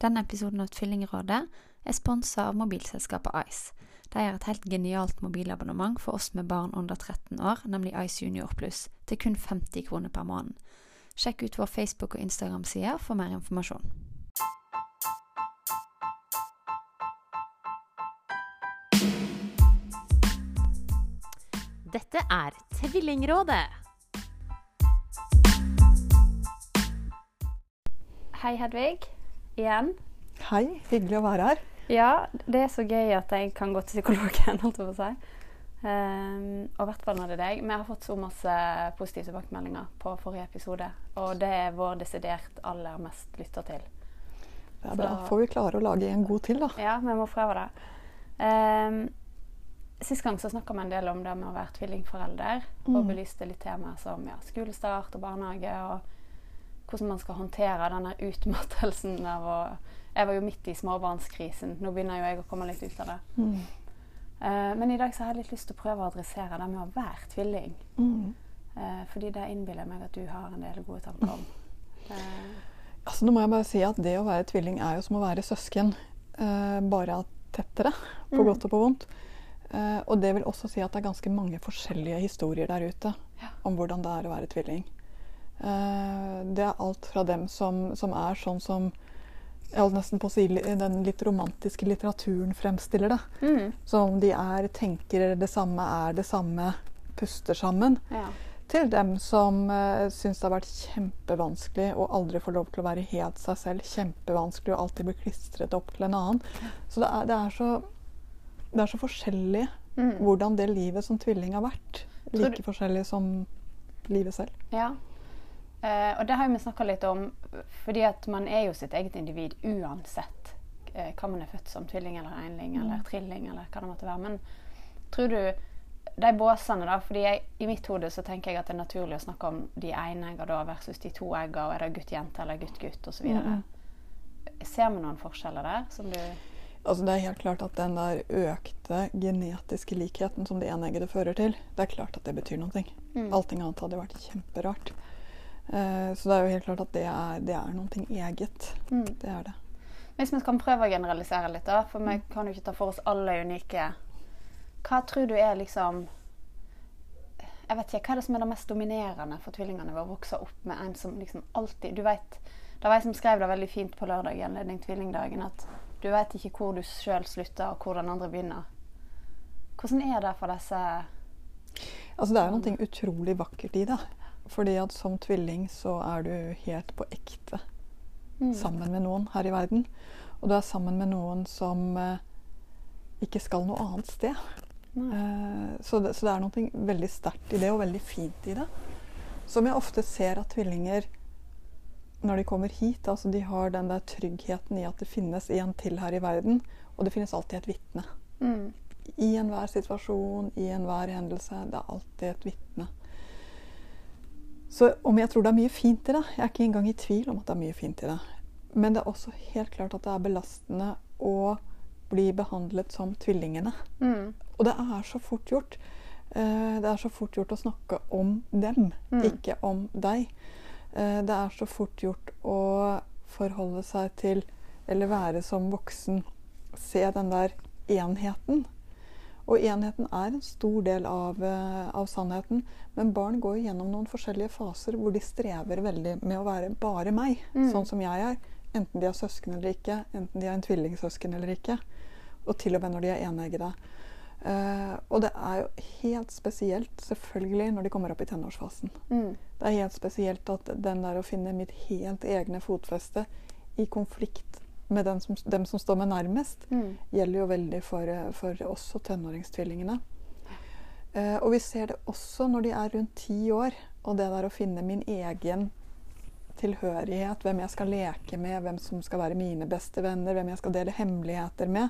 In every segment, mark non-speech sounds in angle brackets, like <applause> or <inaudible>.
Denne episoden av Tvillingrådet er sponsa av mobilselskapet Ice. De har et helt genialt mobilabonnement for oss med barn under 13 år, nemlig Ice Junior Pluss, til kun 50 kroner per måned. Sjekk ut vår Facebook- og Instagram-side for mer informasjon. Dette er Tvillingrådet. Hei, Hedvig. Igjen. Hei, hyggelig å være her. Ja, det er så gøy at jeg kan gå til psykologen, <laughs> holdt jeg på å si. Um, og i hvert fall når det er deg. Vi har fått så masse positive tilbakemeldinger på forrige episode. Og det er vår desidert aller mest lytta til. Det er bra. Får vi klare å lage en god til, da. Ja, vi må prøve det. Um, Sist gang så snakka vi en del om det med å være tvillingforelder. Mm. Og belyste litt temaer som ja, skolestart og barnehage. Og hvordan man skal håndtere denne utmattelsen av å Jeg var jo midt i småbarnskrisen. Nå begynner jo jeg å komme litt ut av det. Mm. Uh, men i dag så har jeg litt lyst til å prøve å adressere det med å være tvilling. Mm. Uh, fordi det innbiller jeg meg at du har en del gode tanker om. Uh. Altså, nå må jeg bare si at det å være tvilling er jo som å være søsken. Bare tettere, på Mm. godt og på vondt. Og det vil også si at det er ganske mange forskjellige historier der ute Ja. om hvordan det er å være tvilling. Eh, det er alt fra dem som, som er sånn som jeg holdt nesten på å si den litt romantiske litteraturen fremstiller det. mm, Som de er, tenker det samme, er det samme, puster sammen. ja. Til dem som uh, syns det har vært kjempevanskelig å aldri få lov til å være helt seg selv. Kjempevanskelig å alltid bli klistret opp til en annen. Så det er, det er, så, det er så forskjellig Mm. hvordan det livet som tvilling har vært. Like forskjellig som livet selv. Ja. Eh, og det har vi snakka litt om, fordi at man er jo sitt eget individ uansett eh, hva man er født som. Tvilling eller enling eller trilling eller hva det måtte være. Men tror du de båsene, da, fordi jeg, I mitt hode så tenker jeg at det er naturlig å snakke om de enegga da versus de to egga, og er det gutt-jente eller gutt-gutt osv. Mm. Ser vi noen forskjeller der? som du... Altså Det er helt klart at den der økte genetiske likheten som det eneggede fører til, det er klart at det betyr noe. Mm. Allting annet hadde vært kjemperart. Eh, så det er jo helt klart at det er, det er noe eget. Mm. Det er det. Hvis vi kan prøve å generalisere litt, da, for vi kan jo ikke ta for oss alle unike Hva tror du er liksom Jeg vet ikke, Hva er det som er det mest dominerende for tvillingene ved å vokse opp med en som liksom alltid Du vet, Det var jeg som skrev det veldig fint på lørdag i anledning tvillingdagen, at du vet ikke hvor du sjøl slutter, og hvor den andre begynner. Hvordan er det for disse Altså Det er noe utrolig vakkert i det. Fordi at som tvilling så er du helt på ekte Mm. sammen med noen her i verden. Og du er sammen med noen som eh, ikke skal noe annet sted. Eh, så, det, så det er noe veldig sterkt i det, og veldig fint i det. Som jeg ofte ser at tvillinger når de kommer hit, altså de har den der tryggheten i at det finnes en til her i verden, og det finnes alltid et vitne. Mm. I enhver situasjon, i enhver hendelse. Det er alltid et vitne. Så om jeg tror det er mye fint i det Jeg er ikke engang i tvil om at det er mye fint i det. Men det er også helt klart at det er belastende å bli behandlet som tvillingene. Mm. Og det er så fort gjort. Eh, det er så fort gjort å snakke om dem, Mm. ikke om deg. Eh, det er så fort gjort å forholde seg til, eller være som voksen, se den der enheten. Og enheten er en stor del av, eh, av sannheten. Men barn går gjennom noen forskjellige faser hvor de strever veldig med å være bare meg, Mm. sånn som jeg er. Enten de har søsken eller ikke, enten de har en tvillingsøsken eller ikke. Og til og med når de er eneggede. Uh, og det er jo helt spesielt, selvfølgelig, når de kommer opp i tenårsfasen. Mm. Det er helt spesielt at den der å finne mitt helt egne fotfeste i konflikt med den som, dem som står meg nærmest, Mm. gjelder jo veldig for, for oss og tenåringstvillingene. Eh, og vi ser det også når de er rundt ti år, og det der å finne min egen tilhørighet, hvem jeg skal leke med, hvem som skal være mine beste venner, hvem jeg skal dele hemmeligheter med.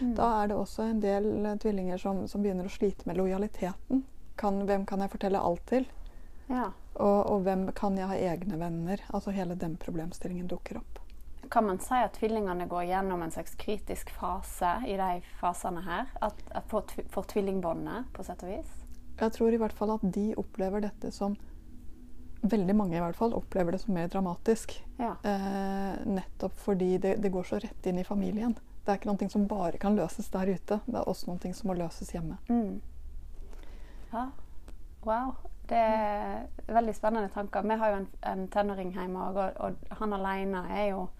Mm. Da er det også en del eh, tvillinger som, som begynner å slite med lojaliteten. Kan, hvem kan jeg fortelle alt til? Ja. Og, og hvem kan jeg ha egne venner? Altså hele den problemstillingen dukker opp. Kan man si at tvillingene går gjennom en slags kritisk fase i de fasene her? At, at for, for tvillingbåndet, på sett og vis? Jeg tror i hvert fall at de opplever dette som veldig mange i hvert fall opplever det som mer dramatisk. Ja. Eh, nettopp fordi det, det går så rett inn i familien. Det er ikke noe som bare kan løses der ute. Det er også noe som må løses hjemme. Mm. Ja. Wow. Det er veldig spennende tanker. Vi har jo en, en tenåring hjemme, og, og han alene er jo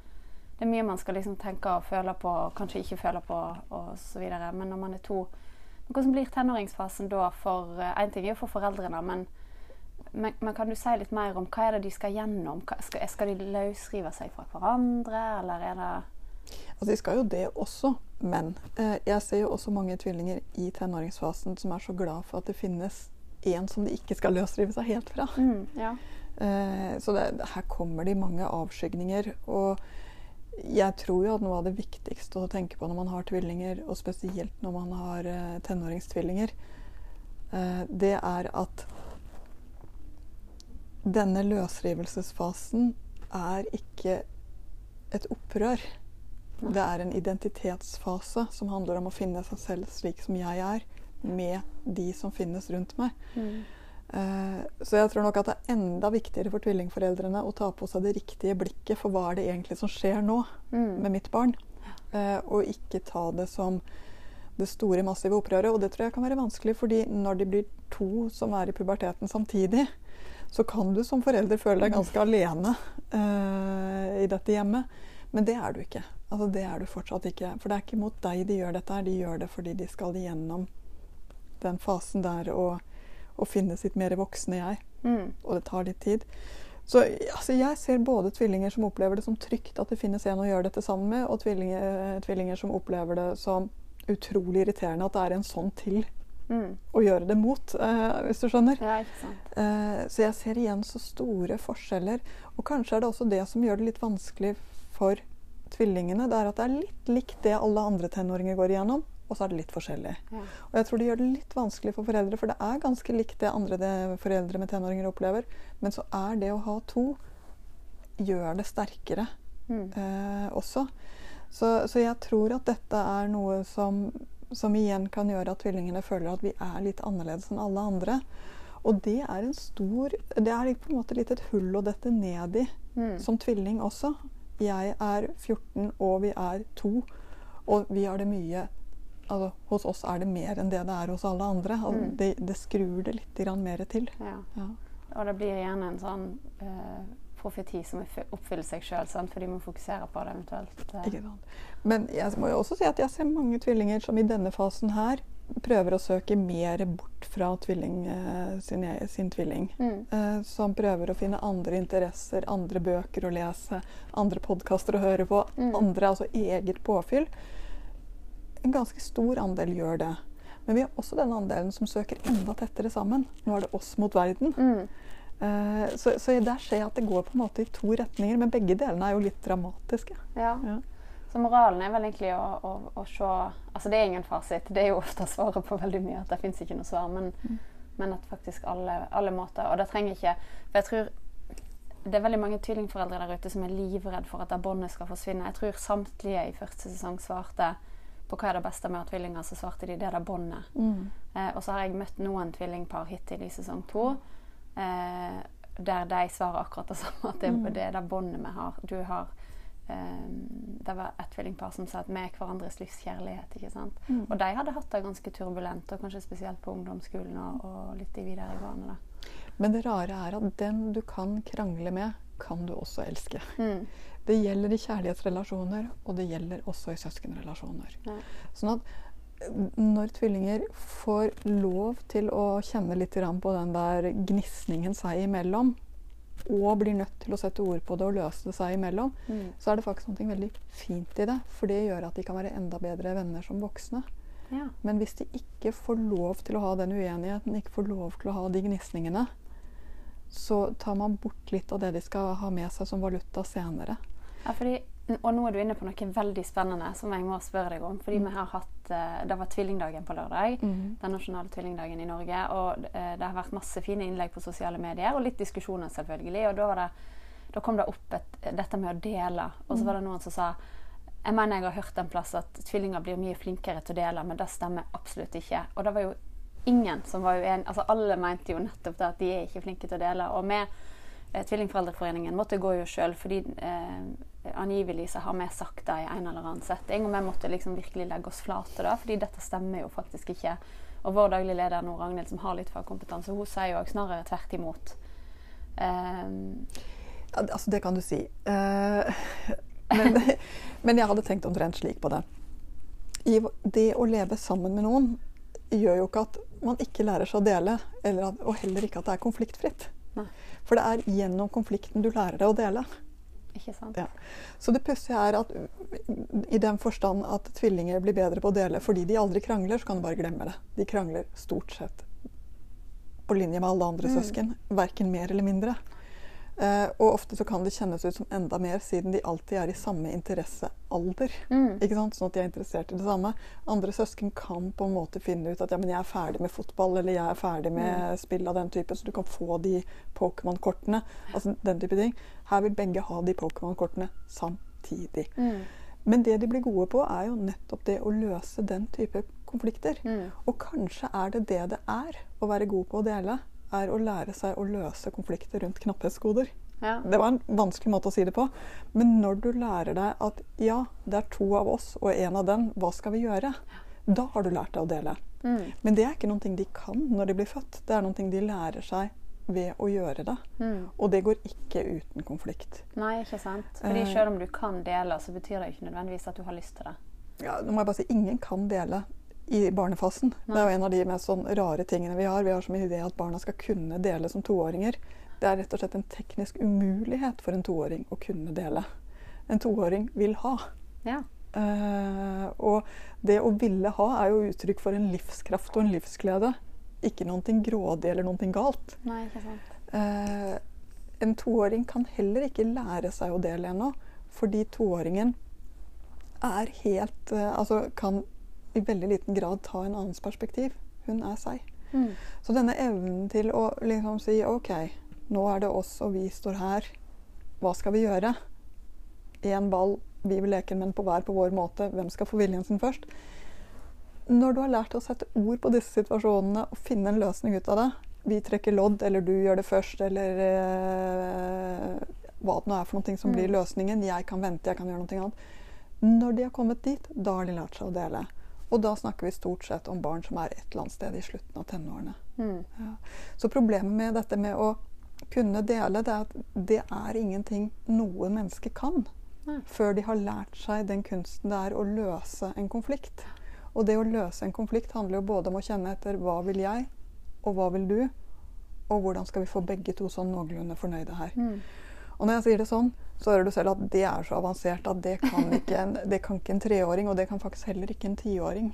Det er mye man skal liksom tenke og føle på, og kanskje ikke føle på osv. Men når man er to noe Hvordan blir tenåringsfasen da for Én ting er jo for foreldrene, men, men, men, kan du si litt mer om hva er det de skal gjennom? Skal, skal de løsrive seg fra hverandre, eller er det Altså, De skal jo det også, men eh, jeg ser jo også mange tvillinger i tenåringsfasen som er så glad for at det finnes en som de ikke skal løsrive seg helt fra. Mm, ja. eh, så det, her kommer de mange avskygninger. Og jeg tror jo at noe av det viktigste å tenke på når man har tvillinger, og spesielt når man har eh, tenåringstvillinger, eh, det er at denne løsrivelsesfasen er ikke et opprør. Det er en identitetsfase som handler om å finne seg selv slik som jeg er, med de som finnes rundt meg. Mm. Uh, så jeg tror nok at det er enda viktigere for tvillingforeldrene å ta på seg det riktige blikket for hva er det egentlig som skjer nå Mm. med mitt barn. Uh, og ikke ta det som det store, massive opprøret. Og det tror jeg kan være vanskelig, fordi når de blir to som er i puberteten samtidig, så kan du som forelder føle deg ganske alene uh, i dette hjemmet. Men det er du ikke. Altså, det er du fortsatt ikke. For det er ikke mot deg de gjør dette, her, de gjør det fordi de skal gjennom den fasen der og, og finne sitt mer voksne jeg. Mm. Og det tar litt tid. Så altså, jeg ser både tvillinger som opplever det som trygt at det finnes en å gjøre dette sammen med, og tvillinger, tvillinger som opplever det som utrolig irriterende at det er en sånn til Mm. å gjøre det mot, eh, hvis du skjønner. Ja. Eh, så jeg ser igjen så store forskjeller. Og kanskje er det også det som gjør det litt vanskelig for tvillingene. Det er at det er litt likt det alle andre tenåringer går igjennom, og så er det litt forskjellig. Ja. Og jeg tror det gjør det litt vanskelig for foreldre, for det er ganske likt det andre det foreldre med tenåringer opplever. Men så er det å ha to gjør det sterkere Mm. eh, også. Så, så jeg tror at dette er noe som, som igjen kan gjøre at tvillingene føler at vi er litt annerledes enn alle andre. Og det er en stor Det er på en måte litt et hull å dette ned i Mm. som tvilling også. Jeg er 14, og vi er to. Og vi har det mye altså, Hos oss er det mer enn det det er hos alle andre. Altså, Mm. det, det skrur det litt mer til. Ja. Ja. Og det blir gjerne en sånn uh, profeti som oppfyller seg sjøl, fordi man fokuserer på det eventuelt. Uh. Men jeg må jo også si at jeg ser mange tvillinger som i denne fasen her prøver å søke mer bort fra tvilling, uh, sin, e- sin tvilling. Mm. Som prøver å finne andre interesser, andre bøker å lese, andre podkaster å høre på. Mm. Andre, altså eget påfyll. En ganske stor andel gjør det. Men vi har også den andelen som søker enda tettere sammen. Nå er det oss mot verden. Mm. Uh, så, så der ser jeg at det går på en måte i to retninger, men begge delene er jo litt dramatiske. Ja. Ja. Så moralen er vel egentlig å, å, å se Altså det er ingen fasit. Det er jo ofte svaret på veldig mye at det fins ikke noe svar. Men, men at faktisk alle, alle måter Og det trenger ikke For jeg tror det er veldig mange tvillingforeldre der ute som er livredd for at det båndet skal forsvinne. Jeg tror samtlige i første sesong svarte på hva er det beste med å ha tvillinger, så svarte de det er det båndet. Mm. Eh, og så har jeg møtt noen tvillingpar hittil i sesong to eh, der de svarer akkurat det samme. At det, Mm. det er det båndet vi har. Du har eh, Det var et tvillingpar som sa at vi er hverandres livskjærlighet. ikke sant? Mm. Og de hadde hatt det ganske turbulent, og kanskje spesielt på ungdomsskolen og, og litt i videregående. da. Men det rare er at den du kan krangle med, kan du også elske. Mm. Det gjelder i kjærlighetsrelasjoner, og det gjelder også i søskenrelasjoner. Ja. Sånn at eh, når tvillinger får lov til å kjenne litt på den der gnisningen seg imellom, og blir nødt til å sette ord på det og løse det seg imellom, Mm. så er det faktisk noe veldig fint i det. For det gjør at de kan være enda bedre venner som voksne. Ja. Men hvis de ikke får lov til å ha den uenigheten, ikke får lov til å ha de gnisningene, så tar man bort litt av det de skal ha med seg som valuta senere. Ja, fordi, og nå er du inne på noe veldig spennende som jeg må spørre deg om. Fordi Mm. vi har hatt, eh, Det var tvillingdagen på lørdag. Den nasjonale tvillingdagen i Norge. Og eh, det har vært masse fine innlegg på sosiale medier, og litt diskusjoner selvfølgelig. Og da, var det, da kom det opp et, dette med å dele. Og så var det noen som sa Jeg mener jeg har hørt en plass at tvillinger blir mye flinkere til å dele, men det stemmer absolutt ikke. Og det var jo ingen som var uenig. Altså alle mente jo nettopp det at de er ikke flinke til å dele. Og vi, eh, Tvillingforeldreforeningen måtte gå jo sjøl, fordi eh, angivelig så har vi sagt det i en eller annen setting. Og vi måtte liksom virkelig legge oss flate, da, fordi dette stemmer jo faktisk ikke. Og vår daglig leder nå, Ragnhild, som har litt fagkompetanse, hun sier jo snarere tvert imot. Um, ja, altså, det kan du si. Uh, men, <laughs> men, jeg hadde tenkt omtrent slik på det. I det å leve sammen med noen gjør jo ikke at man ikke lærer seg å dele, at, og heller ikke at det er konfliktfritt. Nei. For det er gjennom konflikten du lærer deg å dele. Ikke sant? Ja. Så det pussige er at i den forstand at tvillinger blir bedre på å dele fordi de aldri krangler, så kan du bare glemme det. De krangler stort sett på linje med alle andre mm. søsken. Verken mer eller mindre. Uh, og ofte så kan det kjennes ut som enda mer, siden de alltid er i samme interessealder. Mm. Ikke sant? Sånn at de er interessert i det samme. Andre søsken kan på en måte finne ut at ja, men jeg er ferdig med fotball, eller jeg er ferdig med mm. spill av den type, så du kan få de Pokémon-kortene. Altså den type ting. Her vil begge ha de Pokémon-kortene samtidig. Mm. Men det de blir gode på, er jo nettopp det å løse den type konflikter. Mm. Og kanskje er det det det er å være god på å dele er å lære seg å løse konflikter rundt knapphetskoder. Ja. Det var en vanskelig måte å si det på. Men når du lærer deg at ja, det er to av oss og en av den, hva skal vi gjøre? Da har du lært deg å dele. Mm. Men det er ikke noe de kan når de blir født. Det er noe de lærer seg ved å gjøre det. Mm. Og det går ikke uten konflikt. Nei, ikke sant. Fordi eh. selv om du kan dele, så betyr det ikke nødvendigvis at du har lyst til det. Ja, nå må jeg bare si, Ingen kan dele i barnefasen. Nei. Det er jo en av de mest sånn rare tingene vi har. Vi har som idé at barna skal kunne dele som toåringer. Det er rett og slett en teknisk umulighet for en toåring å kunne dele. En toåring vil ha. Ja. Uh, og det å ville ha er jo uttrykk for en livskraft og en livsglede. Ikke noe grådig eller noe galt. Nei, ikke sant. Uh, en toåring kan heller ikke lære seg å dele ennå, fordi toåringen er helt uh, Altså kan i veldig liten grad ta en annens perspektiv. Hun er seg. Mm. Så denne evnen til å liksom si OK, nå er det oss, og vi står her. Hva skal vi gjøre? Én ball, vi vil leke, men på hver på vår måte. Hvem skal få viljen sin først? Når du har lært å sette ord på disse situasjonene og finne en løsning ut av det Vi trekker lodd, eller du gjør det først, eller eh, hva det nå er for noe som mm. blir løsningen. Jeg kan vente, jeg kan gjøre noe annet. Når de har kommet dit, da har de lært seg å dele. Og da snakker vi stort sett om barn som er et eller annet sted i slutten av tenårene. Mm. Ja. Så problemet med dette med å kunne dele, det er at det er ingenting noe menneske kan Nei. før de har lært seg den kunsten det er å løse en konflikt. Og det å løse en konflikt handler jo både om å kjenne etter hva vil jeg, og hva vil du, og hvordan skal vi få begge to sånn noenlunde fornøyde her. Mm. Og når jeg sier det sånn, så hører du selv at det er så avansert at det kan ikke en, det kan ikke en treåring, og det kan faktisk heller ikke en tiåring.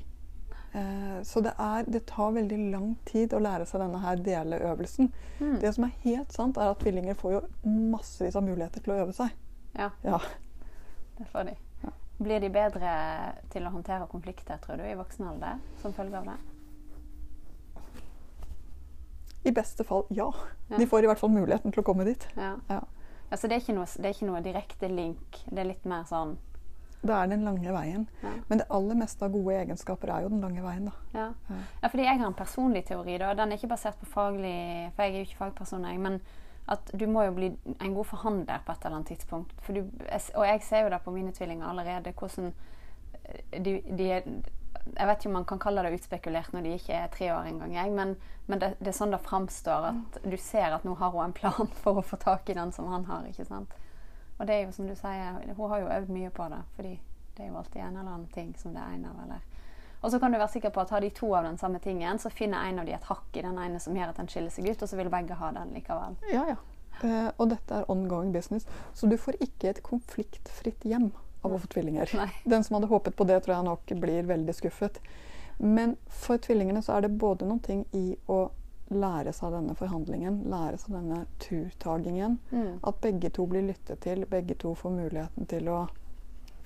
Eh, så det, er, det, tar veldig lang tid å lære seg denne her deleøvelsen. Mm. Det som er helt sant, er at tvillinger får jo massevis av muligheter til å øve seg. Ja, ja. det får de. Ja. Blir de bedre til å håndtere konflikter, tror du, i voksen alder som følge av det? I beste fall ja. ja. De får i hvert fall muligheten til å komme dit. Ja. Altså, det, er noe, det, er ikke noe, direkte link. Det er litt mer sånn Det er den lange veien. Ja. Men det aller meste av gode egenskaper er jo den lange veien, da. Ja. ja. ja fordi jeg har en personlig teori, da. Den er ikke basert på faglig For jeg er jo ikke fagperson, jeg. Men at du må jo bli en god forhandler på et eller annet tidspunkt. Du, og jeg ser jo det på mine tvillinger allerede, hvordan de, de er jeg vet ikke om man kan kalle det utspekulert når de ikke er tre år engang, men, men det, det, er sånn det framstår. At du ser at nå har hun en plan <laughs> for å få tak i den som han har. ikke sant? Og det er jo som du sier, hun har jo øvd mye på det. fordi det er jo alltid en eller annen ting som det er en av. eller... Og så kan du være sikker på at har de to av den samme tingen, så finner en av de et hakk i den ene som gjør at den skiller seg ut, og så vil begge ha den likevel. Ja, ja. Eh, og dette er ongoing business. Så du får ikke et konfliktfritt hjem av å få tvillinger. Nei. <laughs> Den som hadde håpet på det, tror jeg nok blir veldig skuffet. Men for tvillingene så er det både noen ting i å lære seg denne forhandlingen, lære seg denne turtagingen. Mm. At begge to blir lyttet til, begge to får muligheten til å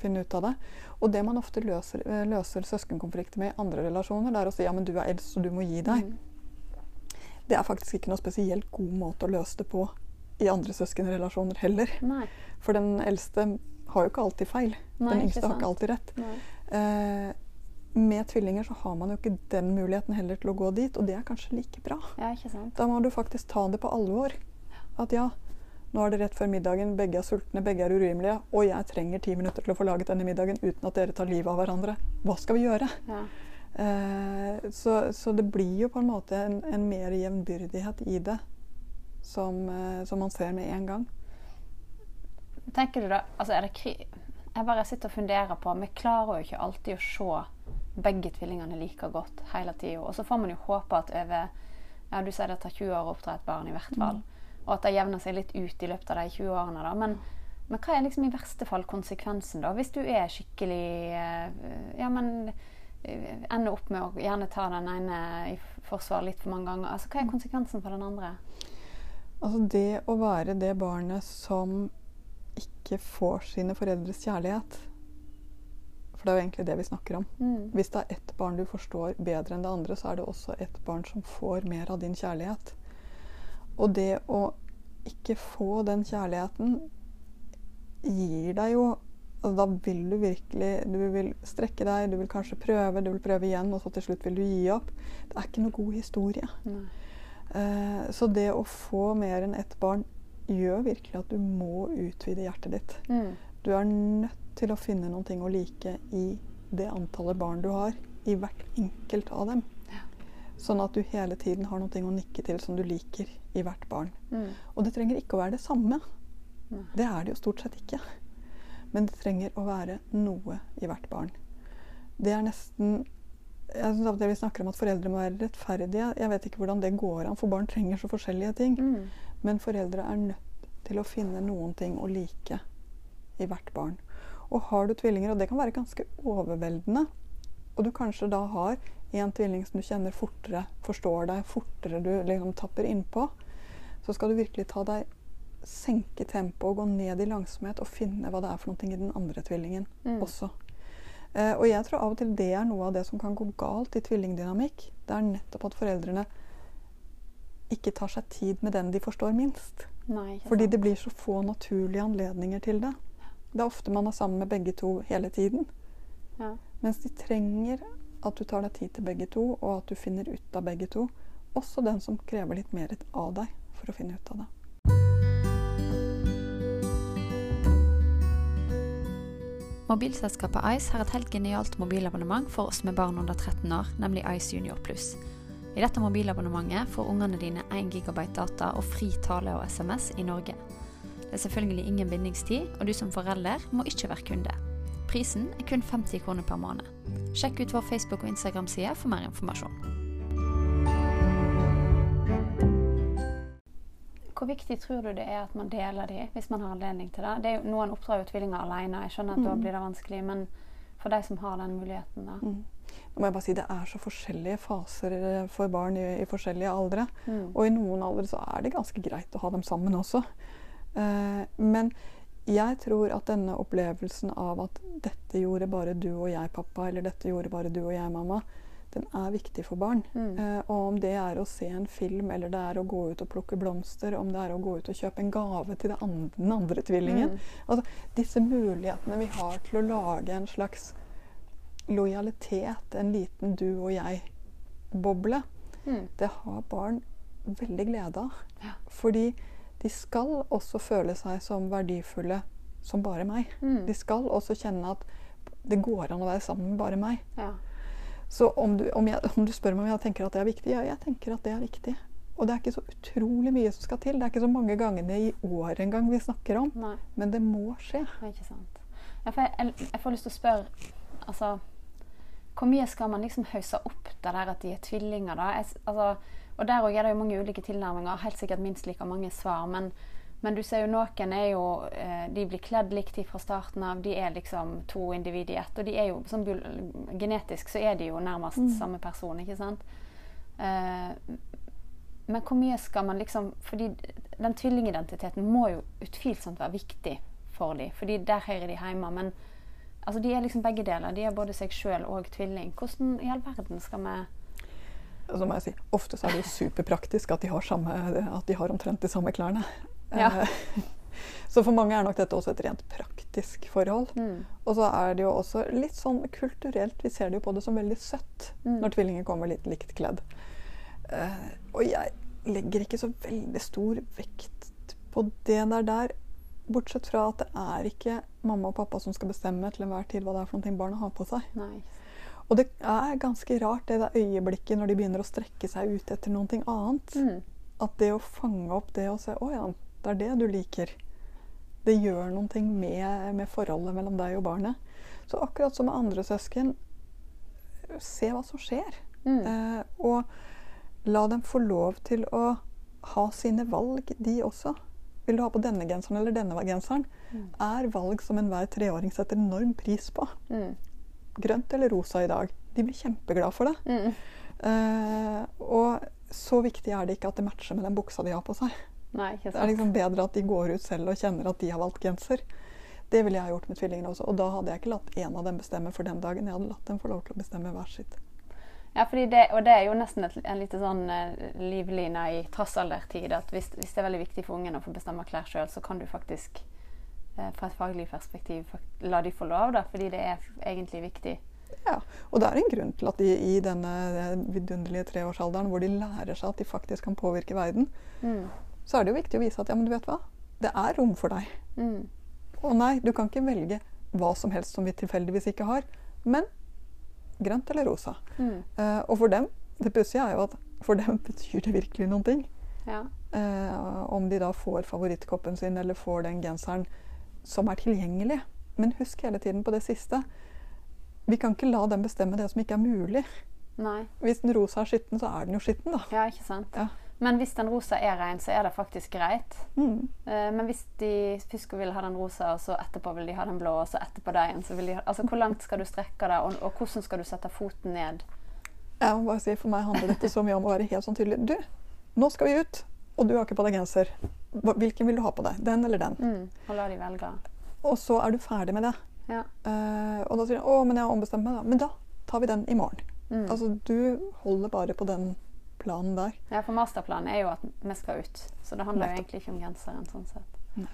finne ut av det. Og det man ofte løser, eh, løser søskenkonflikter med i andre relasjoner, det er å si ja, men du er eldst, så du må gi deg. Mm. Det er faktisk ikke noe spesielt god måte å løse det på i andre søskenrelasjoner heller. Nei. For den eldste har jo ikke alltid feil. Nei, den yngste har ikke alltid rett. Eh, med tvillinger så har man jo ikke den muligheten heller til å gå dit, og det er kanskje like bra. Ja? Da må du faktisk ta det på alvor. At ja, Nå er det rett før middagen, begge er sultne, begge er urimelige, og jeg trenger ti minutter til å få laget denne middagen uten at dere tar livet av hverandre. Hva skal vi gjøre? Ja. Eh, så, så det blir jo på en måte en, en mer jevnbyrdighet i det som, eh, som man ser med en gang. Tenker du da altså er det kri Jeg bare sitter og funderer på Vi klarer jo ikke alltid å se begge tvillingene like godt hele tida. Og så får man jo håpe at over ja, Du sier det tar 20 år å oppdra et barn, i hvert fall. Og at det jevner seg litt ut i løpet av de 20 årene. da, men men hva er liksom i verste fall konsekvensen, da? Hvis du er skikkelig eh, Ja, men eh, ender opp med å gjerne ta den ene i forsvar litt for mange ganger. Altså, Hva er konsekvensen for den andre? Altså det å være det barnet som ikke får sine foreldres kjærlighet For det er jo egentlig det vi snakker om. Mm. Hvis det er ett barn du forstår bedre enn det andre, så er det også ett barn som får mer av din kjærlighet. Og det å ikke få den kjærligheten gir deg jo altså Da vil du virkelig Du vil strekke deg, du vil kanskje prøve, du vil prøve igjen, og så til slutt vil du gi opp. Det er ikke noe god historie. Mm. Uh, så det å få mer enn ett barn gjør virkelig at du må utvide hjertet ditt. Mm. Du er nødt til å finne noen ting å like i det antallet barn du har. I hvert enkelt av dem. Ja. Sånn at du hele tiden har noe å nikke til som du liker i hvert barn. Mm. Og det trenger ikke å være det samme. Nei. Det er det jo stort sett ikke. Men det trenger å være noe i hvert barn. Det er nesten jeg synes at Vi snakker om at foreldre må være rettferdige. Jeg vet ikke hvordan det går an, for barn trenger så forskjellige ting. Mm. Men foreldre er nødt til å finne noen ting å like i hvert barn. Og har du tvillinger, og det kan være ganske overveldende, og du kanskje da har en tvilling som du kjenner fortere, forstår deg, fortere du liksom tapper innpå, så skal du virkelig ta deg senke tempoet og gå ned i langsomhet og finne hva det er for noe i den andre tvillingen Mm. også. Eh, og jeg tror av og til det er noe av det som kan gå galt i tvillingdynamikk. Det er nettopp at foreldrene ikke tar seg tid med den de forstår minst. Nei, Fordi det blir så få naturlige anledninger til det. Det er ofte man er sammen med begge to hele tiden. Ja. Mens de trenger at du tar deg tid til begge to, og at du finner ut av begge to. Også den som krever litt mer av deg for å finne ut av det. Mobilselskapet Ice har et helt genialt mobilabonnement for oss med barn under 13 år, nemlig Ice Junior Pluss. I dette mobilabonnementet får ungene dine 1 GB data og fri tale og SMS i Norge. Det er selvfølgelig ingen bindingstid, og du som forelder må ikke være kunde. Prisen er kun 50 kroner per måned. Sjekk ut vår Facebook- og Instagram-side for mer informasjon. Hvor viktig tror du det er at man deler de, hvis man har anledning til det? det er jo, noen oppdrar jo tvillinger alene. Jeg skjønner at da Mm. blir det vanskelig, men for de som har den muligheten, da. Mm. Nå må jeg bare si Det er så forskjellige faser eh, for barn i, i forskjellige aldre. Mm. Og i noen aldre så er det ganske greit å ha dem sammen også. Eh, men jeg tror at denne opplevelsen av at 'dette gjorde bare du og jeg, pappa', eller 'dette gjorde bare du og jeg, mamma', den er viktig for barn. Mm. Eh, og om det er å se en film, eller det er å gå ut og plukke blomster, om det er å gå ut og kjøpe en gave til andre, den andre tvillingen Mm. Altså, disse mulighetene vi har til å lage en slags lojalitet, en liten du og jeg-boble, Mm. det har barn veldig glede av. Ja. Fordi de skal også føle seg som verdifulle som bare meg. Mm. De skal også kjenne at det går an å være sammen med bare meg. Ja. Så om du, om, jeg, om du spør meg om jeg tenker at det er viktig, ja, jeg tenker at det er viktig. Og det er ikke så utrolig mye som skal til. Det er ikke så mange gangene i året engang vi snakker om. Nei. Men det må skje. Det. Ja, jeg, jeg, jeg får lyst til å spørre altså, Hvor mye skal man liksom hausse opp det der at de er tvillinger? da? Jeg, altså, og Der òg er det jo mange ulike tilnærminger. Helt sikkert minst like mange svar. Men, men du ser jo noen er jo eh, De blir kledd likt fra starten av. De er liksom to individ i ett. Og de er jo sånn genetisk så er de jo nærmest Mm. samme person, ikke sant? Uh, men hvor mye skal man liksom Fordi den tvillingidentiteten må jo utvilsomt være viktig for dem. Fordi der hører de hjemme. Men altså, de er liksom begge deler. De er både seg sjøl og tvilling. Hvordan i all verden skal vi Så må jeg si, Ofte så er det jo superpraktisk at de har, samme, at de har omtrent de samme klærne. Ja. Eh, Så for mange er nok dette også et rent praktisk forhold. mm. Og så er det jo også litt sånn kulturelt Vi ser det jo på det som veldig søtt Mm. når tvillinger kommer litt likt kledd. Uh, og jeg legger ikke så veldig stor vekt på det der der, bortsett fra at det er ikke mamma og pappa som skal bestemme til enhver tid hva det er for noe barna har på seg. Nei. Og det er ganske rart det der øyeblikket når de begynner å strekke seg ut etter noe annet. Mm. At det å fange opp det og se Å ja, det er det du liker. Det gjør noe med, med forholdet mellom deg og barnet. Så akkurat som med andre søsken, se hva som skjer. Mm. Eh, og la dem få lov til å ha sine valg, de også. Vil du ha på denne genseren eller denne genseren? Mm. Er valg som enhver treåring setter enorm pris på. Mm. Grønt eller rosa i dag. De blir kjempeglade for det. Mm. Uh, og så viktig er det ikke at det matcher med den buksa de har på seg. Nei, Det er liksom bedre at de går ut selv og kjenner at de har valgt genser. Det ville jeg ha gjort med tvillingene også. Og da hadde jeg ikke latt en av dem bestemme for den dagen. Jeg hadde latt dem få lov til å bestemme hver sitt. Ja, det, og det er jo nesten et, en lite sånn eh, livline i trassaldertid. At hvis, hvis det er veldig viktig for ungen å få bestemme klær sjøl, så kan du faktisk eh, fra et faglig perspektiv fakt la de få lov, da, fordi det er egentlig viktig. Ja, og det er en grunn til at de i denne eh, vidunderlige treårsalderen, hvor de lærer seg at de faktisk kan påvirke verden, Mm. så er det jo viktig å vise at ja, men du vet hva, det er rom for deg. Mm. Og nei, du kan ikke velge hva som helst som vi tilfeldigvis ikke har, men grønt eller rosa. Mm. Eh, og for dem, det pussige er jo at for dem <laughs> betyr det virkelig noen ting. Ja. Eh, om de da får favorittkoppen sin eller får den genseren som er tilgjengelig. Men husk hele tiden på det siste. Vi kan ikke la dem bestemme det som ikke er mulig. Nei. Hvis den rosa er skitten, så er den jo skitten, da. Ja, ikke sant. Ja. Men hvis den rosa er rein, så er det faktisk greit. Mm. Eh, men hvis de først vil ha den rosa, og så etterpå vil de ha den blå, og så etterpå det igjen, så vil de ha Altså, hvor langt skal du strekke det, og, og hvordan skal du sette foten ned? Jeg må bare si, For meg handler dette så mye om å være helt sånn tydelig. Du, nå skal vi ut, og du har ikke på deg genser. Hvilken vil du ha på deg? Den eller den? Mm. Og la de velge. Og så er du ferdig med det. Ja. Uh, og da sier de 'Å, men jeg har ombestemt meg', da. Men da tar vi den i morgen. Mm. Altså, du holder bare på den planen der. Ja, for masterplanen er jo at vi skal ut. Så det handler jo egentlig ikke om genseren sånn sett. Nei.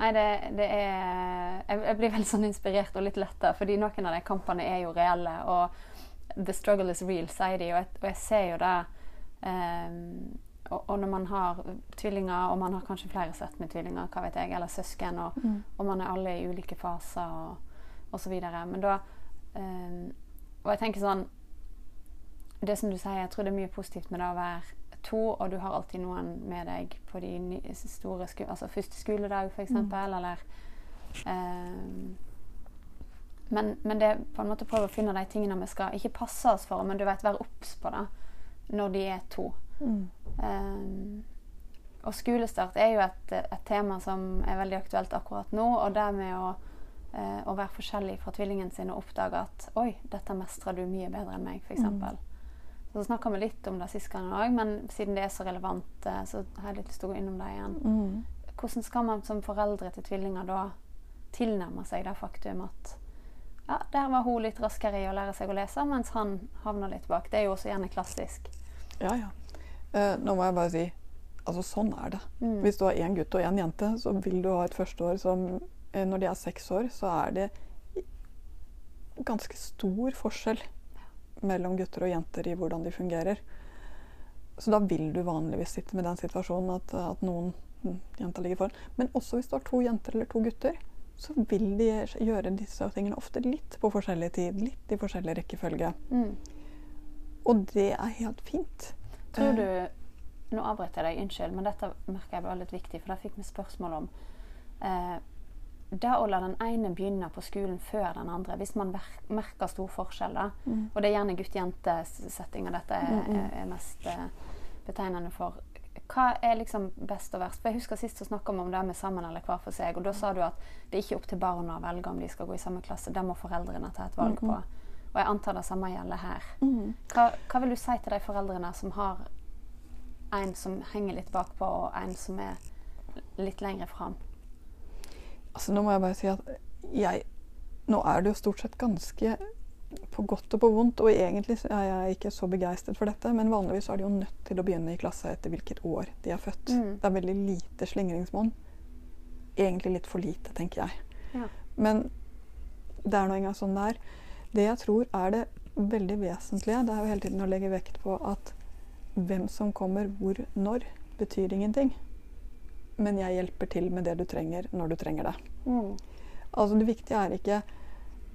Nei, det, det er jeg, blir veldig sånn inspirert og litt letta, fordi noen av de kampene er jo reelle. Og the struggle is real, sier de. Og jeg, og jeg ser jo det. um, og, og når man har tvillinger, og man har kanskje flere sett med tvillinger, hva vet jeg, eller søsken, og, og man er alle i ulike faser og, og så videre. Men da um, Og jeg tenker sånn det som du sier, jeg tror det er mye positivt med det å være to, og du har alltid noen med deg på de nye, store sko altså første skoledag, f.eks., eksempel eller um, men, men det på en måte prøve å finne de tingene vi skal ikke passe oss for, men du vet, være obs på det når de er to. Ehm, og skolestart er jo et, et tema som er veldig aktuelt akkurat nå. Og det med å, eh, å være forskjellig fra tvillingen sin og oppdage at Oi, dette mestrer du mye bedre enn meg, f.eks. Mm. Så snakka vi litt om det sist gang òg, men siden det er så relevant, eh, så har jeg litt lyst til å gå innom det igjen. Mm. Hvordan skal man som foreldre til tvillinger da tilnærme seg det faktum at ja, der var hun litt raskere i å lære seg å lese, mens han havna litt bak. Det er jo også gjerne klassisk. Ja, ja. Eh, nå må jeg bare si altså sånn er det. Mm. Hvis du har én gutt og én jente, så vil du ha et førsteår som eh, Når de er seks år, så er det ganske stor forskjell mellom gutter og jenter i hvordan de fungerer. Så da vil du vanligvis sitte med den situasjonen at, at noen mm, jenter ligger foran. Men også hvis du har to jenter eller to gutter, så vil de gjøre disse tingene ofte litt på forskjellig tid. Litt i forskjellig rekkefølge. Mm. Og det er helt fint. Tror du Eh, Nå avbryter jeg deg, unnskyld, men dette merker jeg var litt viktig, for det fikk vi spørsmål om. Eh, det å la den ene begynne på skolen før den andre, hvis man merker stor forskjell, da, Mm. og det er gjerne gutt-jente-settinga dette er, Mm, mm. er, mest eh, betegnende for, hva er liksom best og verst? For Jeg husker Sist så snakka vi om det med sammen eller hver for seg, og da sa du at det er ikke opp til barna å velge om de skal gå i samme klasse, det må foreldrene ta et valg Mm, på. Og jeg antar det samme gjelder her. Hva, hva vil du si til de foreldrene som har en som henger litt bakpå, og en som er litt lenger fram? Altså, nå må jeg bare si at jeg Nå er det jo stort sett ganske på godt og på vondt, og egentlig er jeg ikke så begeistret for dette, men vanligvis er de jo nødt til å begynne i klasse etter hvilket år de er født. Mm. Det er veldig lite slingringsmonn. Egentlig litt for lite, tenker jeg. Ja. Men det er nå engang sånn det er. Det jeg tror er det veldig vesentlige, det er jo hele tiden å legge vekt på at hvem som kommer hvor når, betyr ingenting. Men jeg hjelper til med det du trenger, når du trenger det. Mm. Altså Det viktige er ikke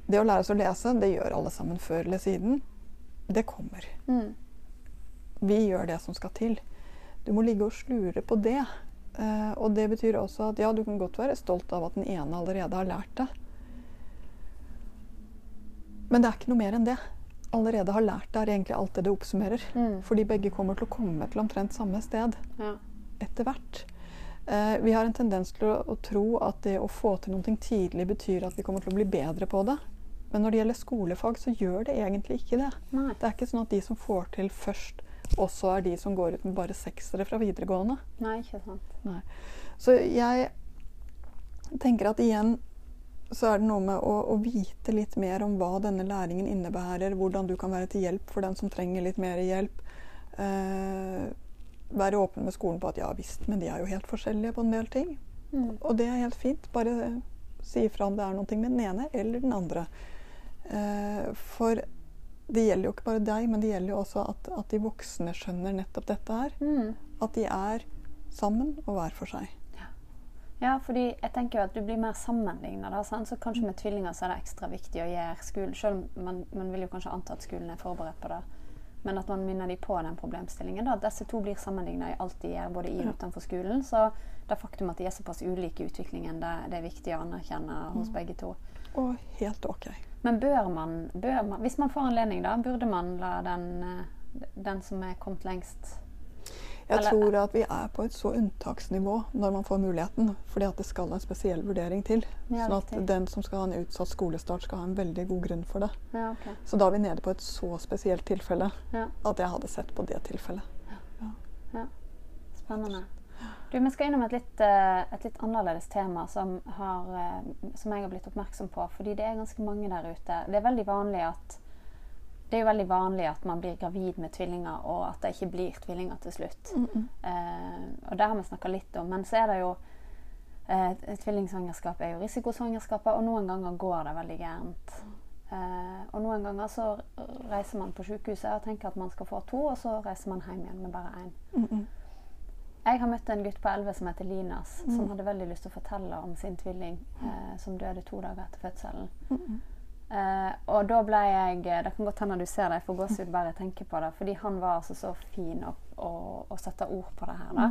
Det å lære oss å lese, det gjør alle sammen før eller siden. Det kommer. Mm. Vi gjør det som skal til. Du må ligge og slure på det. Eh, og det betyr også at ja, du kan godt være stolt av at den ene allerede har lært det. Men det er ikke noe mer enn det. Allerede har lært det er egentlig alt det det oppsummerer. Mm. Fordi begge kommer til å komme til omtrent samme sted Ja. etter hvert. Eh, vi har en tendens til å, å tro at det å få til noe tidlig betyr at vi kommer til å bli bedre på det. Men når det gjelder skolefag, så gjør det egentlig ikke det. Nei. Det er ikke sånn at de som får til først, også er de som går ut med bare seksere fra videregående. Nei, ikke sant. Nei. Så jeg tenker at igjen så er det noe med å, å vite litt mer om hva denne læringen innebærer, hvordan du kan være til hjelp for den som trenger litt mer hjelp. Eh, være åpen med skolen på at ja visst, men de er jo helt forskjellige på en del ting. Mm. Og det er helt fint. Bare si ifra om det er noe med den ene eller den andre. Eh, for det gjelder jo ikke bare deg, men det gjelder jo også at, at de voksne skjønner nettopp dette her. Mm. At de er sammen og hver for seg. Ja, fordi jeg tenker jo at du blir mer sammenligna. Så kanskje med tvillinger så er det ekstra viktig å gjøre skolen Selv om man, man vil jo kanskje anta at skolen er forberedt på det. Men at man minner de på den problemstillingen. Da, at disse to blir sammenligna i alt de gjør, både i og utenfor skolen. Så det faktum at de er såpass ulike i utviklingen, det, det er viktig å anerkjenne hos begge to. Og helt OK. Men bør man, bør man Hvis man får anledning, da, burde man la den, eh, den som er kommet lengst Jeg Eller- tror at vi er på et så unntaksnivå når man får muligheten, fordi at det skal en spesiell vurdering til. Ja, sånn at den som skal ha en utsatt skolestart, skal ha en veldig god grunn for det. Ja, okay. Så da er vi nede på et så spesielt tilfelle Ja. at jeg hadde sett på det tilfellet. Spennende. Du, Vi skal innom et litt, eh, et litt annerledes tema som, har, eh, som jeg har blitt oppmerksom på. Fordi det er ganske mange der ute. Det er veldig vanlig at det er jo veldig vanlig at man blir gravid med tvillinger, og at det ikke blir tvillinger til slutt. Eh, og det har vi snakka litt om. Men så er det jo eh, Tvillingsvangerskap er jo risikosvangerskapet, og noen ganger går det veldig gærent. Eh, og noen ganger så reiser man på sykehuset og tenker at man skal få to, og så reiser man hjem igjen med bare én. Mm -mm. Jeg har møtt en gutt på 11 som heter Linas, som hadde veldig lyst til å fortelle om sin tvilling eh, som døde to dager etter fødselen. Mm Eh, og da ble jeg Det kan godt hende du ser det, jeg får gåsehud bare jeg tenker på det. Fordi han var altså så fin å, å, å sette ord på det her. da.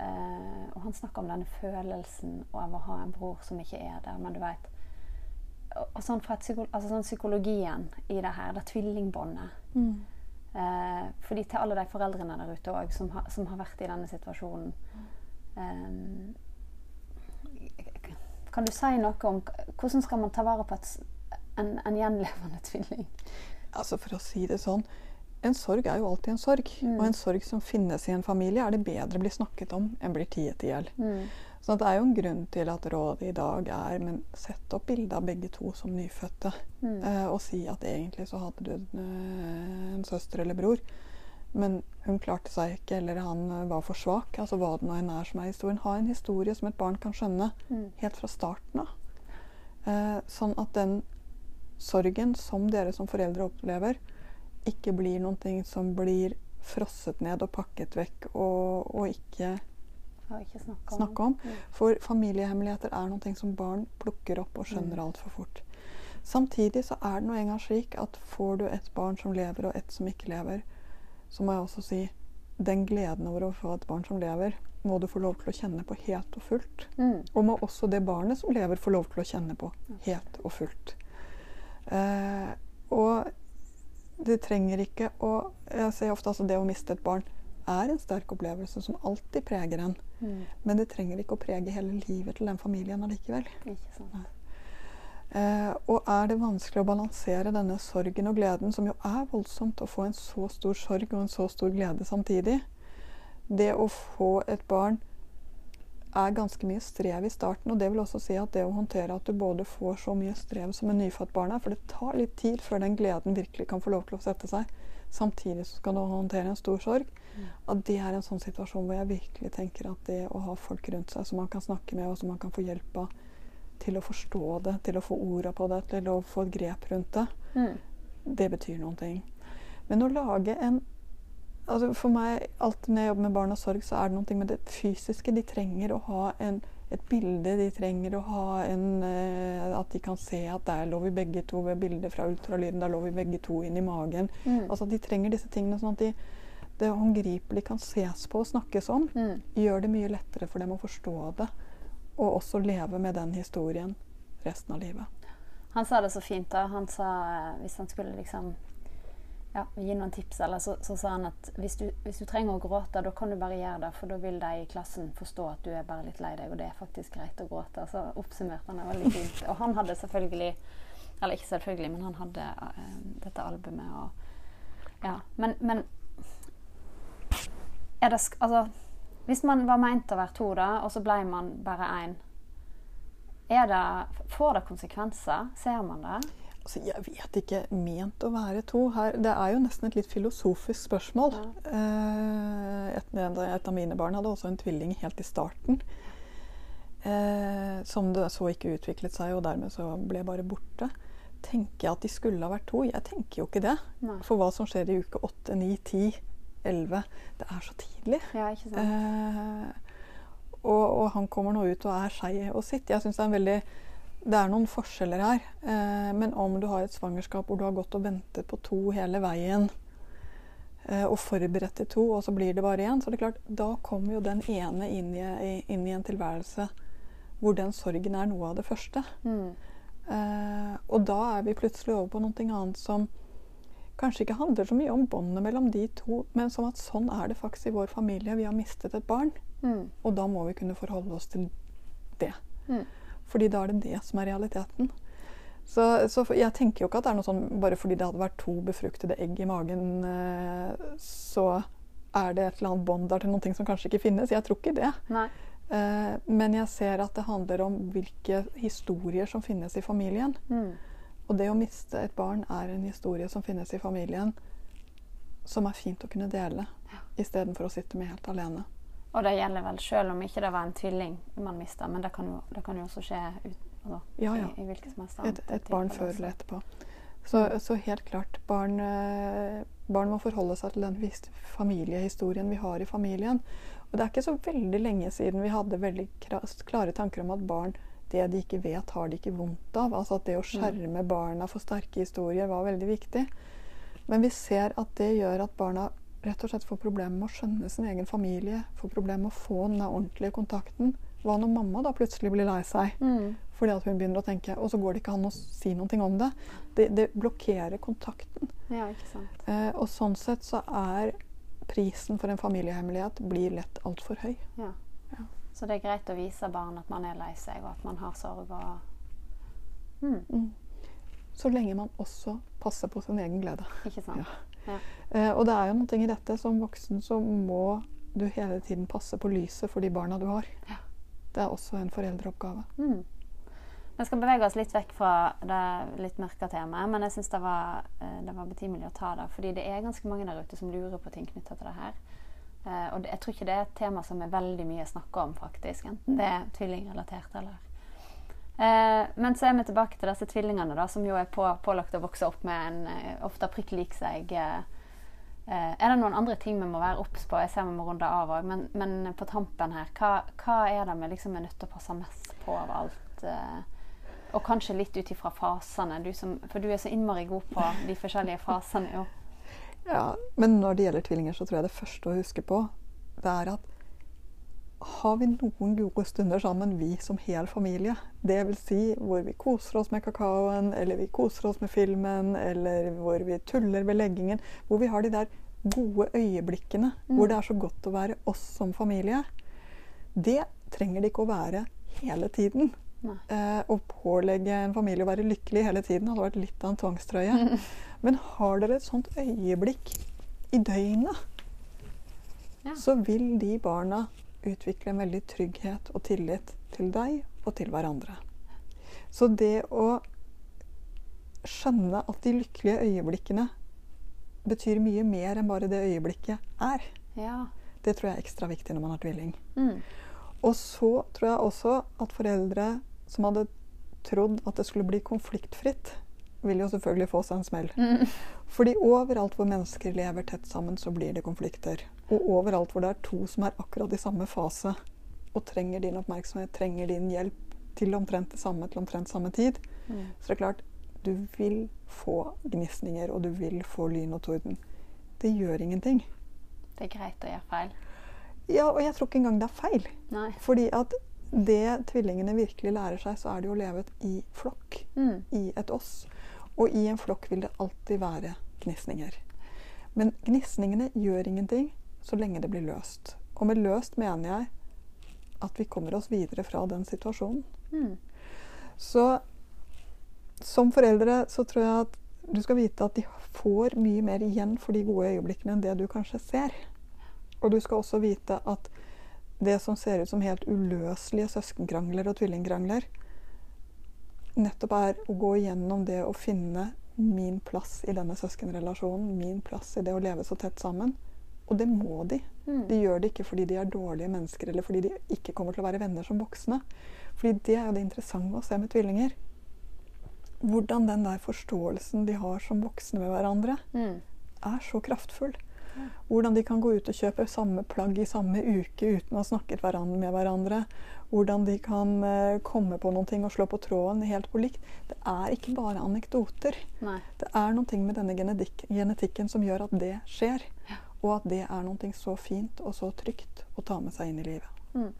Eh, og han snakka om denne følelsen av å ha en bror som ikke er der, men du vet Og, og sånn psyko, altså sånn psykologien i det her, det tvillingbåndet. Mm. Eh, fordi til alle de foreldrene der ute òg som, som har vært i denne situasjonen eh, Kan du si noe om hvordan skal man ta vare på et, en, en gjenlevende <laughs> tvilling? Altså For å si det sånn En sorg er jo alltid en sorg. Og en sorg som finnes i en familie, er det bedre blir snakket om enn blir tiet i hjel. Så det er jo en grunn til at rådet i dag er men sett opp bilde av begge to som nyfødte. Eh, og si at egentlig så hadde du en, en søster eller bror. Men hun klarte seg ikke, eller han eh, var for svak. Altså hva det nå enn er som er historien. Ha en historie som et barn kan skjønne helt fra starten av. Eh, sånn at den sorgen som dere som foreldre opplever, ikke blir noen ting som blir frosset ned og pakket vekk og, og ikke ikke snakke om. snakke om. For familiehemmeligheter er noe som barn plukker opp og skjønner altfor fort. Samtidig så er det nå engang slik at får du et barn som lever og et som ikke lever, så må jeg også si den gleden over å få et barn som lever, må du få lov til å kjenne på helt og fullt. Mm. Og må også det barnet som lever, få lov til å kjenne på helt og fullt. Eh, og det trenger ikke å Jeg ser ofte altså det å miste et barn er en sterk opplevelse som alltid preger en. Mm. Men det trenger ikke å prege hele livet til den familien allikevel. Eh, og er det vanskelig å balansere denne sorgen og gleden, som jo er voldsomt, å få en så stor sorg og en så stor glede samtidig Det å få et barn er ganske mye strev i starten. Og det vil også si at det å håndtere at du både får så mye strev som en nyfødt barn er, for det tar litt tid før den gleden virkelig kan få lov til å sette seg, samtidig så skal du håndtere en stor sorg, at det er en sånn situasjon hvor jeg virkelig tenker at det å ha folk rundt seg som man kan snakke med, og som man kan få hjelp av til å forstå det, til å få orda på det, til å få grep rundt det, Mm. det betyr noen ting. Men å lage en altså For meg, alltid når jeg jobber med barn og sorg, så er det noe med det fysiske. De trenger å ha en, et bilde. De trenger å ha en eh, At de kan se at der lå vi begge to ved bildet fra ultralyden. Der lå vi begge to inn i magen. Mm. Altså De trenger disse tingene sånn at de, det håndgripelig kan ses på og snakkes om. Mm. Gjør det mye lettere for dem å forstå det. Og også leve med den historien resten av livet. Han sa det så fint. da. Han sa eh, hvis han skulle liksom ja, gi noen tips, eller så, så sa han at hvis du, hvis du trenger å gråte, da kan du bare gjøre det, for da vil de i klassen forstå at du er bare litt lei deg, og det er faktisk greit å gråte. Så oppsummerte han det veldig fint. Og han hadde selvfølgelig Eller ikke selvfølgelig, men han hadde uh, dette albumet og Ja. Men, men er det Altså, hvis man var meint å være to, da, og så ble man bare én, Får det konsekvenser? Ser man det? Altså, jeg vet ikke. Ment å være to her Det er jo nesten et litt filosofisk spørsmål. Ja. et, et av mine barn hadde også en tvilling helt i starten. Eh, som det så ikke utviklet seg, og dermed så ble bare borte. Tenker jeg at de skulle ha vært to? Jeg tenker jo ikke det. Nei. For hva som skjer i uke 8, 9, 10, 11 Det er så tidlig. Ja, ikke sant? Eh, og, og han kommer nå ut og er skei og sitt. Jeg synes det er en veldig det er noen forskjeller her. Eh, men om du har et svangerskap hvor du har gått og ventet på to hele veien, eh, og forberedt til to, og så blir det bare én, så er det klart, da kommer jo den ene inn i, inn i en tilværelse hvor den sorgen er noe av det første. Mm. Eh, og da er vi plutselig over på noe annet som kanskje ikke handler så mye om båndet mellom de to, men som at sånn er det faktisk i vår familie. Vi har mistet et barn, Mm. og da må vi kunne forholde oss til det. Mm. Fordi da er det det som er realiteten. Så, så jeg tenker jo ikke at det er noe sånn bare fordi det hadde vært to befruktede egg i magen, eh, så er det et eller annet bånd der til noe som kanskje ikke finnes. Jeg tror ikke det. Nei. Eh, men jeg ser at det handler om hvilke historier som finnes i familien. Mm. Og det å miste et barn er en historie som finnes i familien, som er fint å kunne dele, istedenfor å sitte med helt alene. Og det gjelder vel selv om ikke det var en tvilling man mista, men det kan jo, det kan jo også skje ut, altså, Ja, ja. I, i hvilket som helst Et, annet et barn før eller etterpå. Så, så helt klart, barn, eh, barn må forholde seg til den familiehistorien vi har i familien. Og det er ikke så veldig lenge siden vi hadde veldig klare tanker om at barn det de ikke vet, har de ikke vondt av. Altså at det å skjerme barna for sterke historier var veldig viktig. Men vi ser at det gjør at barna rett og slett får problemer med å skjønne sin egen familie. Får problemer med å få den der ordentlige kontakten. Hva når mamma da plutselig blir lei seg? Mm. Fordi at hun begynner å tenke, og så går det ikke an å si noe om det. Det, det blokkerer kontakten. Ja, ikke sant. Eh, og sånn sett så er prisen for en familiehemmelighet blir lett altfor høy. Ja. Ja. Så det er greit å vise barn at man er lei seg, og at man har sorg og mm. Mm. Så lenge man også passer på sin egen glede. Ikke sant? Ja. Eh, og det er jo noe i dette. Som voksen så må du hele tiden passe på lyset for de barna du har. Ja. Det er også en foreldreoppgave. Mm. Vi skal bevege oss litt vekk fra det litt mørke temaet, men jeg syns det, var, eh, det var betimelig å ta det. Fordi det er ganske mange der ute som lurer på ting knytta til det her. Eh, og det, jeg tror ikke det er et tema som er veldig mye snakka om, faktisk. Enten det er tvillingrelatert eller eh, Men så er vi tilbake til disse tvillingene, da, som jo er på, pålagt å vokse opp med en eh, ofte prikk lik seg. Eh, eh, er det noen andre ting vi må være obs på? Jeg ser vi må runde av òg, men, men på tampen her, hva, hva er det vi liksom er nødt til å passe mest på av alt? Eh, og kanskje litt ut ifra fasene, du som, for du er så innmari god på de forskjellige fasene. jo. Ja, men når det gjelder tvillinger, så tror jeg det første å huske på, det er at har vi noen gode stunder sammen, vi som hel familie? Det vil si hvor vi koser oss med kakaoen, eller vi koser oss med filmen, eller hvor vi tuller ved leggingen. Hvor vi har de der gode øyeblikkene, hvor det er så godt å være oss som familie. Det trenger det ikke å være hele tiden. Eh, å pålegge en familie å være lykkelig hele tiden hadde vært litt av en tvangstrøye. <laughs> Men har dere et sånt øyeblikk i døgnet, Ja. så vil de barna utvikle en veldig trygghet og tillit til deg og til hverandre. Så det å skjønne at de lykkelige øyeblikkene betyr mye mer enn bare det øyeblikket er, Ja. det tror jeg er ekstra viktig når man har tvilling. Mm. Og så tror jeg også at foreldre som hadde trodd at det skulle bli konfliktfritt, vil jo selvfølgelig få seg en smell. Mm. Fordi overalt hvor mennesker lever tett sammen, så blir det konflikter. Og overalt hvor det er to som er akkurat i samme fase og trenger din oppmerksomhet, trenger din hjelp til omtrent det samme til omtrent samme tid, Mm. så det er klart du vil få gnisninger, og du vil få lyn og torden. Det gjør ingenting. Det er greit å gjøre feil. Ja, og jeg tror ikke engang det er feil. Nei. Fordi at det tvillingene virkelig lærer seg, så er det jo å leve i flokk. Mm. I et oss. Og i en flokk vil det alltid være gnisninger. Men gnisningene gjør ingenting så lenge det blir løst. Og med løst mener jeg at vi kommer oss videre fra den situasjonen. Mm. Så som foreldre så tror jeg at du skal vite at de får mye mer igjen for de gode øyeblikkene enn det du kanskje ser. Og du skal også vite at det som ser ut som helt uløselige søskenkrangler og tvillingkrangler, nettopp er å gå igjennom det å finne min plass i denne søskenrelasjonen, min plass i det å leve så tett sammen. Og det må de. Mm. De gjør det ikke fordi de er dårlige mennesker, eller fordi de ikke kommer til å være venner som voksne. Fordi det er jo det interessante å se med tvillinger. Hvordan den der forståelsen de har som voksne med hverandre, Mm. er så kraftfull. Hvordan de kan gå ut og kjøpe samme plagg i samme uke uten å ha snakket hverandre med hverandre. Hvordan de kan eh, komme på noen ting og slå på tråden helt på likt. Det er ikke bare anekdoter. Nei. Det er noe med denne genetikk, genetikken som gjør at det skjer. Og at det er noe så fint og så trygt å ta med seg inn i livet. Mm.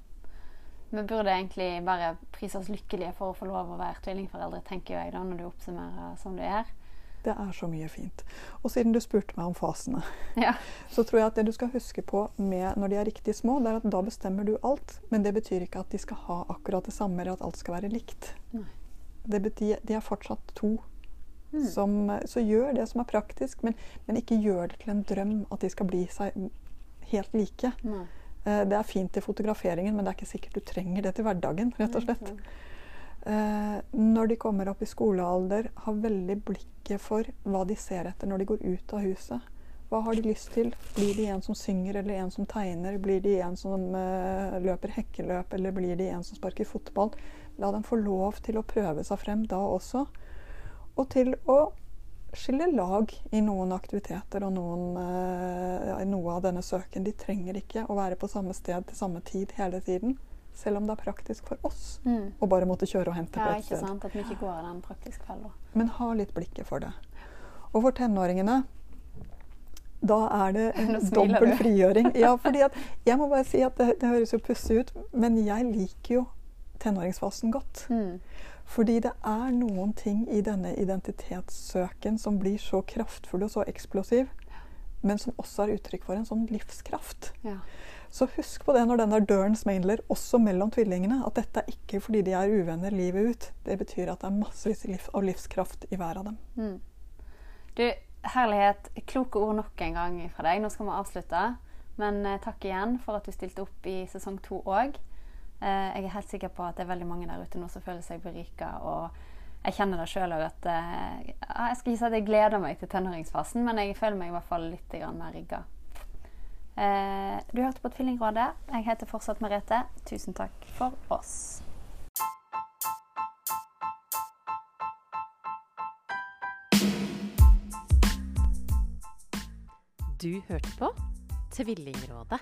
Vi burde egentlig bare prise oss lykkelige for å få lov å være tvillingforeldre, tenker jeg da, når du oppsummerer som du gjør. Det er så mye fint. Og siden du spurte meg om fasene, <laughs> Ja. så tror jeg at det du skal huske på med når de er riktig små, det er at da bestemmer du alt. Men det betyr ikke at de skal ha akkurat det samme, eller at alt skal være likt. Betyr, de er fortsatt to. Mm. Som, så gjør det som er praktisk, men, men ikke gjør det til en drøm at de skal bli seg helt like. Nei. Eh, Det er fint til fotograferingen, men det er ikke sikkert du trenger det til hverdagen. rett og slett. Eh, når de kommer opp i skolealder, har veldig blikket for hva de ser etter når de går ut av huset. Hva har de lyst til? Blir de en som synger, eller en som tegner? Blir de en som eh, løper hekkeløp, eller blir de en som sparker fotball? La dem få lov til å prøve seg frem da også. Og til å skille lag i noen aktiviteter og noen, eh, noe av denne søken. De trenger ikke å være på samme sted til samme tid hele tiden. Selv om det er praktisk for oss Mm. å bare måtte kjøre og hente Ja, på et sted. sant? At vi ikke går den praktiske fella. Men ha litt blikket for det. Og for tenåringene da er det <laughs> en dobbel <laughs> frigjøring. Ja, fordi at jeg må bare si at det, det høres jo pussig ut, men jeg liker jo tenåringsfasen godt. Mm. Fordi det er noen ting i denne identitetssøken som blir så kraftfull og så eksplosiv, men som også er uttrykk for en sånn livskraft. Ja. Så husk på det når den der døren smeller, også mellom tvillingene, at dette er ikke fordi de er uvenner livet ut. Det betyr at det er massevis av livskraft i hver av dem. Mm. Du, herlighet. Kloke ord nok en gang fra deg. Nå skal vi avslutte. Men eh, takk igjen for at du stilte opp i sesong to òg. Eh, jeg er helt sikker på at det er veldig mange der ute nå som føler seg berika. Og jeg kjenner det sjøl òg at eh, Jeg skal ikke si at jeg gleder meg til tenåringsfasen, men jeg føler meg i hvert fall litt mer rigga. Eh, du hørte på Tvillingrådet. Jeg heter fortsatt Merete. Tusen takk for oss. Du hørte på Tvillingrådet.